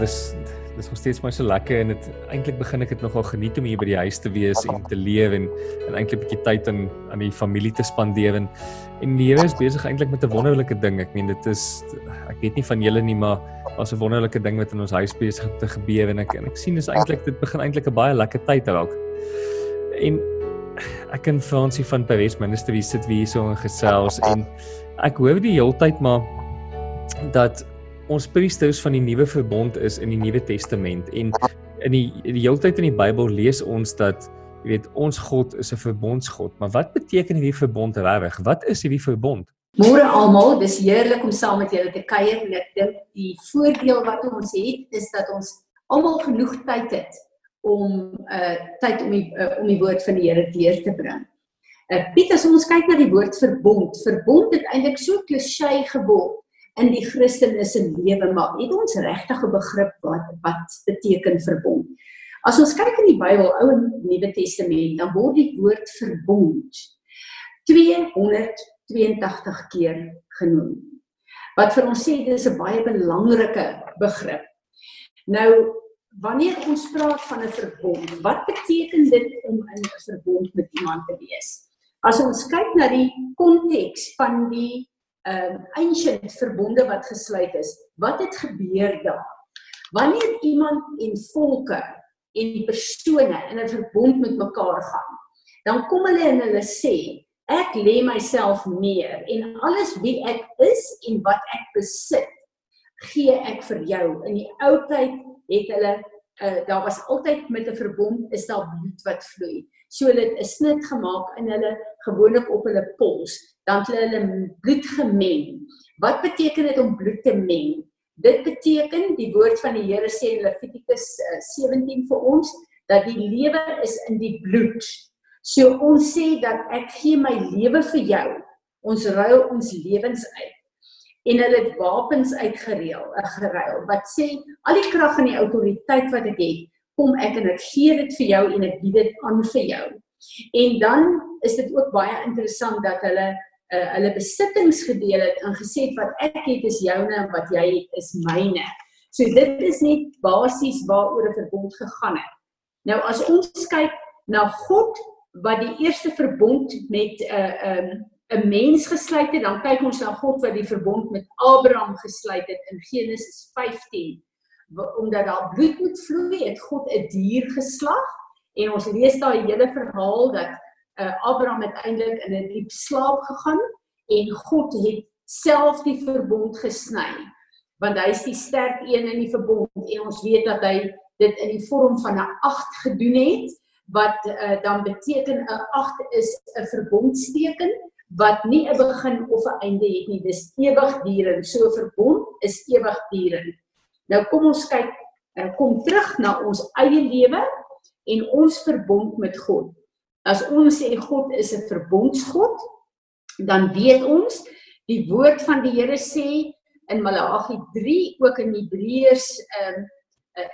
Dis dis nog steeds my so lekker en dit eintlik begin ek dit nogal geniet om hier by die huis te wees en te leef en en eintlik 'n bietjie tyd aan aan die familie te spandeer en en die Here is besig eintlik met 'n wonderlike ding. Ek meen dit is ek weet nie van julle nie, maar was 'n wonderlike ding wat in ons huis besig te gebeur en ek en ek sien is eintlik dit begin eintlik 'n baie lekker tyd raak. En ek en Fransie van Paris Minister wie sit hier so in gesels en ek hoor die hele tyd maar dat ons priesters van die nuwe verbond is in die Nuwe Testament en in die die hele tyd in die Bybel lees ons dat jy weet ons God is 'n verbondsgod, maar wat beteken hierdie verbond regtig? Wat is hierdie verbond? Môre almal, dis heerlik om saam met julle te kuier en ek dink die voordeel wat ons het is dat ons almal genoeg tyd het om uh tyd om die uh, om die woord van die Here deur te bring. Uh Piet, as ons kyk na die woord verbond, verbond het eintlik so klisjé geword in die Christelike lewe, maar het ons regtig 'n begrip wat wat beteken verbond? As ons kyk in die Bybel, Ou en Nuwe Testament, dan word die woord verbond 282 keer genoem. Wat vir ons sê dis 'n baie belangrike begrip. Nou wanneer ons praat van 'n verbond, wat beteken dit om in 'n verbond met iemand te wees? As ons kyk na die konteks van die um ancient verbonde wat gesluit is. Wat het gebeur daar? Wanneer iemand en volke en persone in 'n verbond met mekaar gaan, dan kom hulle en hulle sê, ek lê myself neer en alles wie ek is en wat ek besit, gee ek vir jou. In die ou tyd het hulle uh, daar was altyd met 'n verbond is daar bloed wat vloei. So hulle het 'n snit gemaak in hulle gewoonlik op hulle pols dan het hulle bloed gemeng. Wat beteken dit om bloed te meng? Dit beteken die woord van die Here sê in Levitikus 17 eh, vir ons dat die lewe is in die bloed. So ons sê dat ek gee my lewe vir jou. Ons ruil ons lewens uit. En hulle het wapens uitgereël, 'n geruil wat sê al die krag en die autoriteit wat ek het, kom ek en ek gee dit vir jou en ek bied dit aan vir jou. En dan is dit ook baie interessant dat hulle uh, hulle besittings gedeel het en gesê wat ek het is joune en wat jy het is myne. So dit is net basies waaroor 'n verbond gegaan het. Nou as ons kyk na God wat die eerste verbond met 'n uh, 'n um, 'n mens gesluit het, dan kyk ons na God wat die verbond met Abraham gesluit het in Genesis 15. Omdat daar bloed moet vloei, het God 'n dier geslag en ons lees daai hele verhaal dat uh, Abraham uiteindelik in 'n diep slaap gegaan en God het self die verbond gesny want hy is die sterk een in die verbond. En ons weet dat hy dit in die vorm van 'n 8 gedoen het wat uh, dan beteken 'n 8 is 'n verbondsteken wat nie 'n begin of 'n einde het nie. Dis ewigdurend. So verbond is ewigdurend nou kom ons kyk uh, kom terug na ons eie lewe en ons verbond met God As ons sê God is 'n verbondsgod, dan weet ons die woord van die Here sê in Malagi 3 ook in Hebreërs ehm um,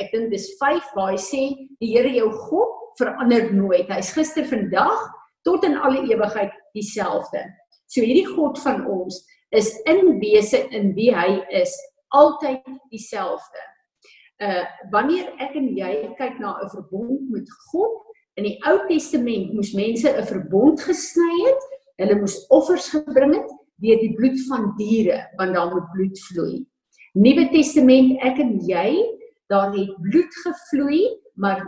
ek dink dis 5 waar hy sê die Here jou God verander nooit. Hy's gister, vandag tot in alle ewigheid dieselfde. So hierdie God van ons is in wese in wie hy is altyd dieselfde. Uh wanneer ek en jy kyk na 'n verbond met God, In die Ou Testament moes mense 'n verbond gesny het. Hulle moes offers gebring het deur die bloed van diere, want daar moet bloed vloei. Nuwe Testament, ek en jy, daar het bloed gevloei, maar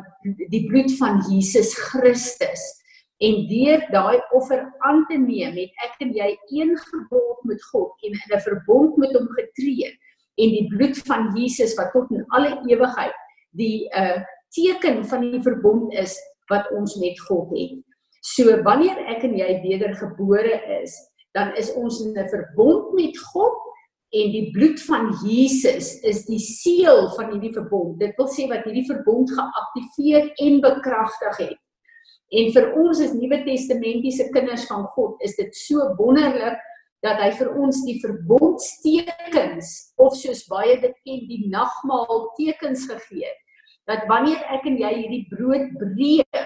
die bloed van Jesus Christus. En deur daai offer aan te neem, het ek en jy een geword met God en in 'n verbond met hom getree. En die bloed van Jesus wat tot in alle ewigheid die uh teken van die verbond is, wat ons met God het. So wanneer ek en jy wedergebore is, dan is ons in 'n verbond met God en die bloed van Jesus is die seël van hierdie verbond. Dit wil sê wat hierdie verbond geaktiveer en bekragtig het. En vir ons as Nuwe Testamentiese kinders van God, is dit so wonderlik dat hy vir ons die verbondstekens of soos baie dit ken die nagmaal tekens gegee het dat wanneer ek en jy hierdie brood breek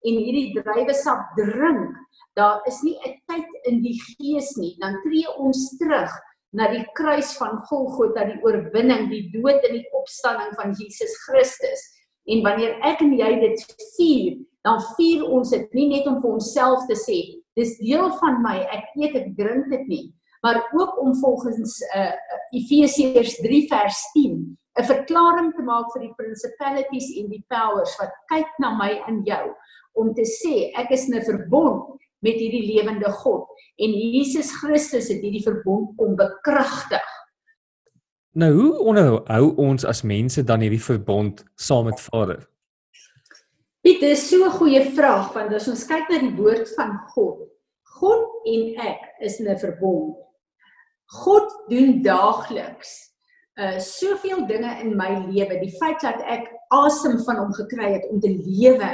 en hierdie druiwesap drink, daar is nie 'n tyd in die gees nie, dan tree ons terug na die kruis van Golgotha, die oorwinning, die dood en die opstanding van Jesus Christus. En wanneer ek en jy dit vier, dan vier ons dit nie net om vir onsself te sê, dis deel van my, ek eet ek drink dit nie, maar ook om volgens uh, Efesiërs 3 vers 10 'n verklaring te maak vir die principalities en die powers wat kyk na my en jou om te sê ek is 'n verbond met hierdie lewende God en Jesus Christus het hierdie verbond kom bekragtig. Nou hoe onderhou ons as mense dan hierdie verbond saam met Vader? Dit is so 'n goeie vraag want as ons kyk na die woord van God, God en ek is in 'n verbond. God doen daagliks uh soveel dinge in my lewe. Die feit dat ek asem van hom gekry het om te lewe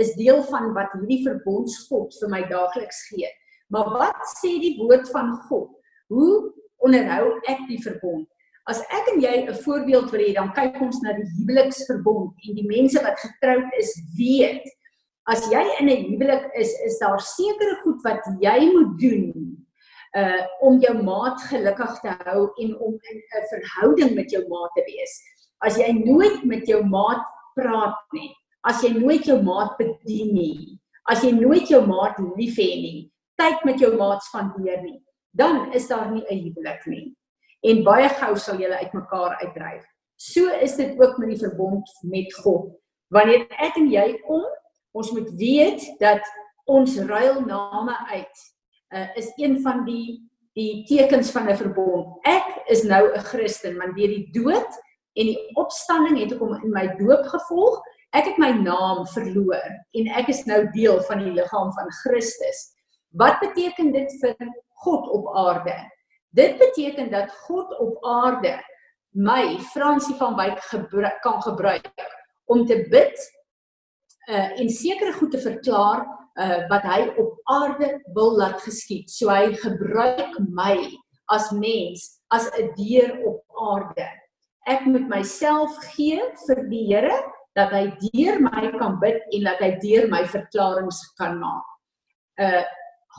is deel van wat hierdie verbondsgod vir my daagliks gee. Maar wat sê die woord van God? Hoe onderhou ek die verbond? As ek en jy 'n voorbeeld wil hê, dan kyk ons na die huweliksverbond en die mense wat getroud is, weet as jy in 'n huwelik is, is daar sekere goed wat jy moet doen uh om jou maat gelukkig te hou en om in 'n verhouding met jou maat te wees. As jy nooit met jou maat praat nie, as jy nooit jou maat bedien nie, as jy nooit jou maat lief hê nie, tyd met jou maat spandeer nie, dan is daar nie 'n huwelik nie. En baie gou sal julle uitmekaar uitdryf. So is dit ook met die verbond met God. Wanneer ek en jy kom, ons moet weet dat ons ruil name uit. Uh, is een van die die tekens van 'n verbond. Ek is nou 'n Christen, want deur die dood en die opstanding het ek hom in my doop gevolg ek het my naam verloor en ek is nou deel van die liggaam van Christus. Wat beteken dit vir God op aarde? Dit beteken dat God op aarde my Fransie van Wyk gebruik, kan gebruik om te bid uh en sekere goed te verklaar uh wat hy op aarde wil laat geskied. So hy gebruik my as mens as 'n deur op aarde. Ek moet myself gee vir die Here dat hy deur my kan bid en dat hy deur my verklaringe kan maak. Uh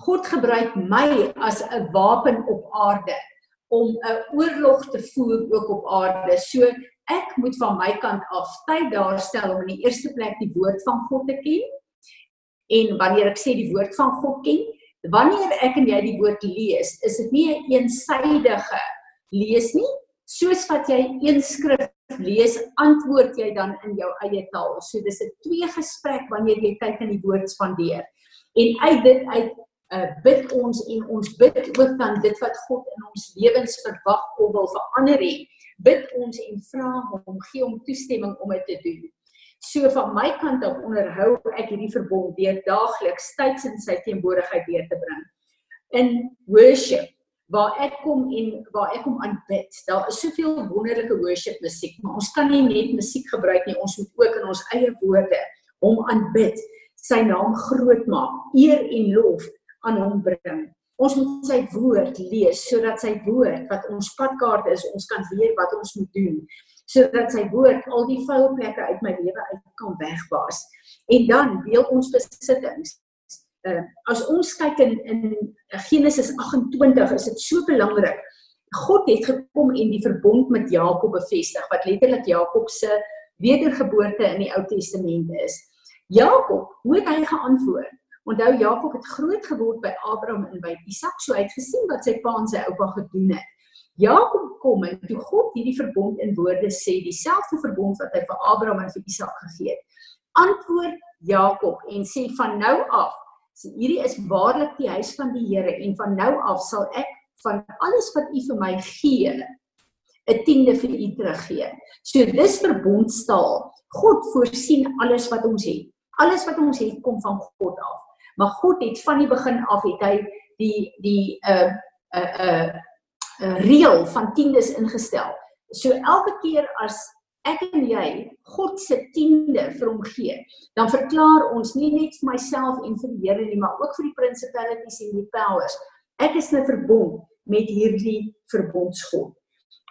God gebruik my as 'n wapen op aarde om 'n oorlog te voer ook op aarde. So ek moet van my kant af tyd daar stel om in die eerste plek die woord van God te ken. En wanneer ek sê die woord van God ken, wanneer ek en jy die woord lees, is dit nie 'n een eensydige lees nie, soos wat jy een skrif lees, antwoord jy dan in jou eie taal. So dis 'n twee gesprek wanneer jy kyk in die woord spandeer. En uit dit uit uh, bid ons en ons bid ook dan dit wat God in ons lewens verwag of wil verander hê. Bid ons en vra hom, gee hom toestemming om dit te doen. So van my kant af onderhou ek hierdie verbond deur daagliks tyd in sy teenwoordigheid deur te bring. In worship waar ek kom en waar ek kom aanbid. Daar is soveel wonderlike worship musiek, maar ons kan nie net musiek gebruik nie, ons moet ook in ons eie woorde hom aanbid, sy naam groot maak, eer en lof aan hom bring. Ons moet sy woord lees sodat sy woord wat ons padkaart is, ons kan weet wat ons moet doen sodat sy woord al die foute plekke uit my lewe uit kan wegwaas. En dan deel ons besittings uh, as ons kyk in in Genesis 28 is dit so belangrik. God het gekom en die verbond met Jakob bevestig wat letterlik Jakob se wedergeboorte in die Ou Testament is. Jakob, hoe het hy geantwoord? Onthou Jakob het groot geword by Abraham en by Isak, so hy het gesien wat sy pa en sy oupa gedoen het. Jakob kom en toe God hierdie verbond in woorde sê, dieselfde verbond wat hy vir Abraham en vir Isak gegee het. Antwoord Jakob en sê van nou af So hierdie is waarlik die huis van die Here en van nou af sal ek van alles wat u vir my gee 'n tiende vir u teruggee. So dis verbondstaal. God voorsien alles wat ons het. Alles wat ons het kom van God af. Maar God het van die begin af het hy die die uh uh uh, uh reël van tiendes ingestel. So elke keer as ek en jy God se tiende vir hom gee, dan verklaar ons nie net vir myself en vir die Here nie, maar ook vir die principalities en die powers. Ek is nou verbond met hierdie verbondsgod.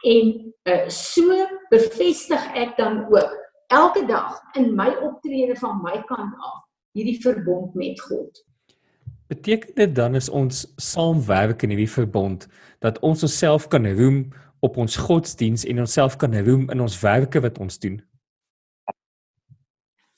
En uh, so bevestig ek dan ook elke dag in my optrede van my kant af hierdie verbond met God. Beteken dit dan is ons saamwerk in hierdie verbond dat ons onsself kan roem op ons godsdiens en onsself kan roem in ons werke wat ons doen?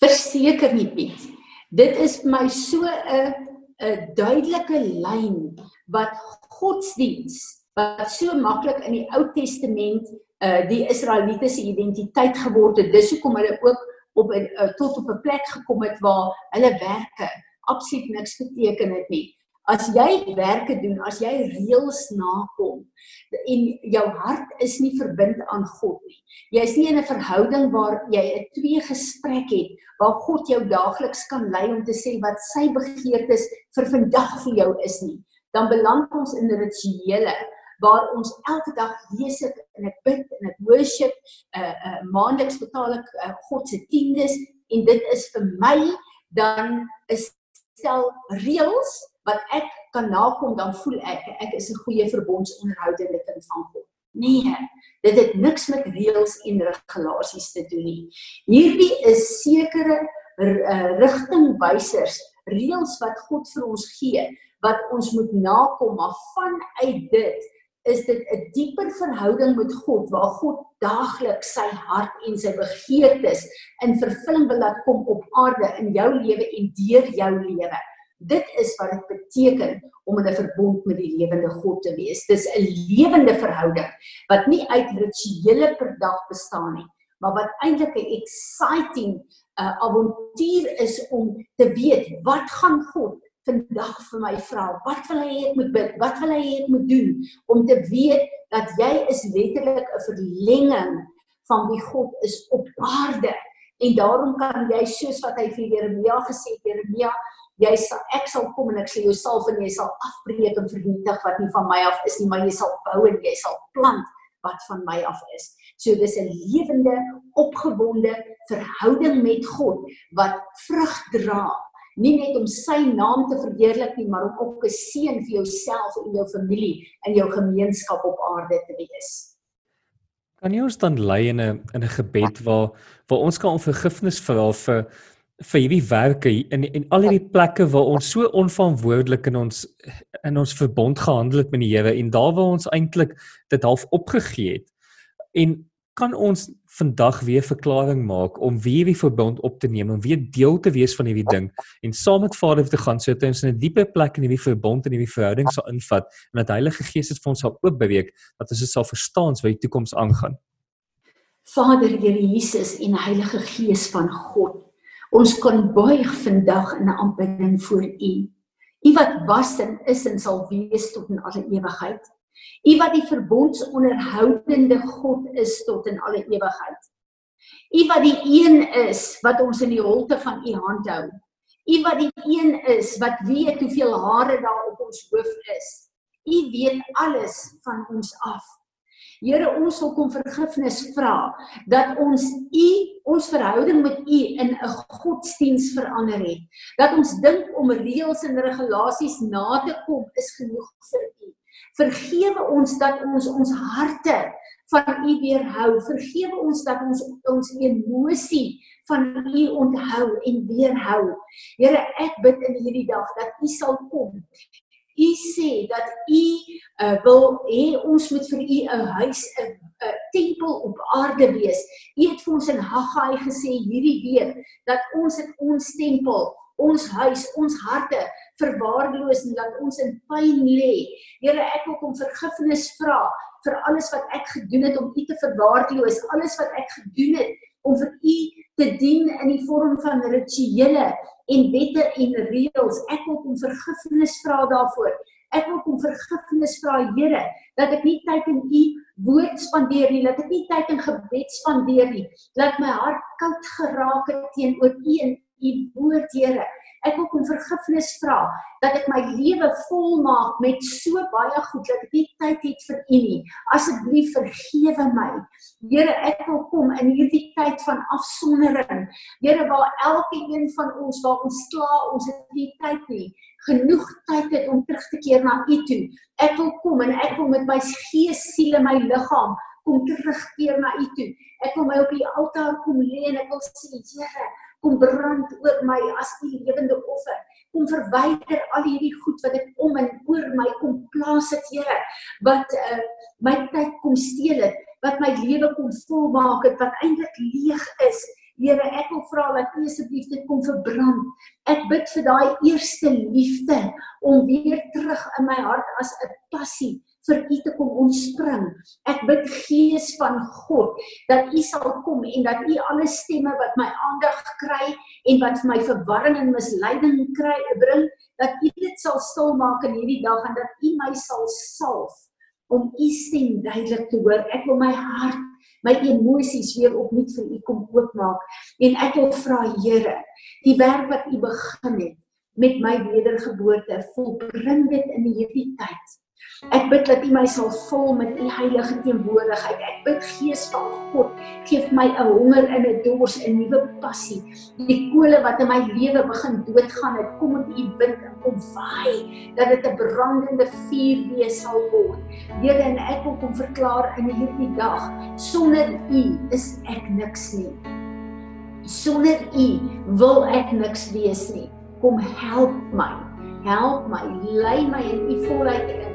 Verseker nie Piet. Dit is vir my so 'n 'n duidelike lyn wat godsdiens wat so maklik in die Ou Testament uh die Israeliete se identiteit geword het. Dis hoekom hulle ook op uh, tot op 'n plek gekom het waar hulle werke absoluut niks beteken het nie. As jy werke doen, as jy reëls nakom en jou hart is nie verbind aan God nie. Jy's nie in 'n verhouding waar jy 'n twee gesprek het waar God jou daagliks kan lei om te sê wat sy begeertes vir vandag vir jou is nie. Dan beland ons in rituele waar ons elke dag lees ek en ek bid en ek worship, uh uh maandeliks betaal ek uh, God se tiendes en dit is vir my dan is stel reëls wat ek kan nakom dan voel ek ek is 'n goeie verbondsonderhoudende kind van God. Nee, dit het niks met reëls en regulasies te doen nie. Hierdie is sekere rigtingwysers, reëls wat God vir ons gee wat ons moet nakom, maar vanuit dit is dit 'n dieper verhouding met God waar God daagliks sy hart en sy begeertes in vervulling wil laat kom op aarde in jou lewe en deur jou lewe. Dit is wat dit beteken om in 'n verbond met die lewende God te wees. Dis 'n lewende verhouding wat nie uit rituele per dag bestaan nie, maar wat eintlik 'n exciting uh, avontuur is om te weet wat gaan God vandag vir my vra, wat wil hy hê ek moet bid? Wat wil hy hê ek moet doen om te weet dat jy is letterlik 'n verlenging van wie God is op aarde. En daarom kan jy soos wat hy vir Jeremia gesê het, Jeremia, jy sal ek sal kom en ek sal jou salf en jy sal afbreek en vernietig wat nie van my af is nie, maar jy sal bou en jy sal plant wat van my af is. So dis 'n lewende, opgewonde verhouding met God wat vrug dra nie net om sy naam te verheerlik nie, maar om ook 'n seën vir jouself en jou familie en jou gemeenskap op aarde te wees. Kan jy ons dan lei in 'n in 'n gebed waar waar ons kan om vergifnis vra vir vir hierdie werke in in al hierdie plekke waar ons so onverantwoordelik in ons in ons verbond gehandel het met die Here en daar waar ons eintlik dit half opgegee het. En kan ons vandag weer verklaring maak om weer die verbond op te neem om weer deel te wees van hierdie ding en saam met Vader te gaan sit in 'n diepe plek in hierdie verbond en hierdie verhouding sal invat en dat Heilige Gees dit vir ons sal oopbreek dat ons dit sal verstaan wat die toekoms aangaan. Vader Here Jesus en Heilige Gees van God, ons kan buig vandag in 'n aanbidding voor U. U wat was en is en sal wees tot in alle ewigheid. U wat die verbondsonderhoudende God is tot in alle ewigheid. U wat die een is wat ons in die holte van u hand hou. U wat die een is wat weet hoeveel hare daar op ons hoof is. U weet alles van ons af. Here, ons wil kom vergifnis vra dat ons u ons verhouding met u in 'n godsdiens verander het. Dat ons dink om reëls en regulasies na te kom is genoeg vir u. Vergewe ons dat ons ons harte van U weerhou. Vergewe ons dat ons ons emosie van U onthou en weerhou. Here, ek bid in hierdie dag dat U sal kom. U sê dat U uh, wil hê ons moet vir U 'n huis, 'n 'n tempel op aarde wees. U het vir ons in Haggai gesê hierdie week dat ons het ons tempel ons huis, ons harte verwaarloos en laat ons in pyn lê. Here, ek wil kom vergifnis vra vir alles wat ek gedoen het om U te verwaarloos, alles wat ek gedoen het om vir U te dien in die vorm van rituele en wette en reëls. Ek wil kom vergifnis vra daarvoor. Ek wil kom vergifnis vra, Here, dat ek nie tyd in U woord spandeer nie, dat ek nie tyd in gebed spandeer nie. Laat my hart koud geraak het teenoor U en u woord Here. Ek wil kom vergifnis vra dat ek my lewe vol maak met so baie goed dat ek nie tyd het vir u nie. Asseblief vergewe my. Here, ek wil kom in hierdie tyd van afsondering. Here, waar elke een van ons waar ons kla, ons het nie tyd nie genoeg tyd het om terug te keer na U toe. Ek wil kom en ek wil met my gees, siel en my liggaam kom terugkeer na U toe. Ek wil my op U altaar kom lê en ek wil sê, Here, kom brand oor my as die lewende offer. kom verwyder al hierdie goed wat ek om en oor my kom plaas het Here wat uh, my tyd kom steel het wat my lewe kom volmaak het wat eintlik leeg is Here ek wil vra dat U asseblief dit kom verbrand ek bid vir daai eerste liefde om weer terug in my hart as 'n passie vir u te kom ontspring. Ek bid Gees van God dat u sal kom en dat u alle stemme wat my aandag kry en wat my verwarring en misleiding kry bring, dat u dit sal stil maak in hierdie dag en dat u my sal salf om u stem duidelik te hoor. Ek wil my hart, my emosies weer opnuut vir u kom oopmaak en ek wil vra Here, die werk wat u begin het met my wedergeboorte, volbring dit in hierdie tyd. Ek bid dat U my sal vul met U heilige teenwoordigheid. Ek bid Gees van God, gee my 'n honger en 'n dors en 'n nuwe passie. Die kole wat in my lewe begin doodgaan, het kom met U wind en kom vaai dat dit 'n brandende vuur wees sal word. Here en ek wil kom verklaar in hierdie dag, sonder U is ek niks nie. Sonder U wil ek niks wees nie. Kom help my. Help my, lei my in U volheid in.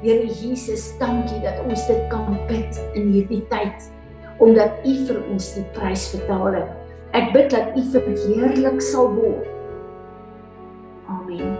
Here Jesus, dankie dat ons dit kan bid in hierdie tyd omdat U vir ons die prys betaal het. Ek bid dat U verheerlik sal word. Amen.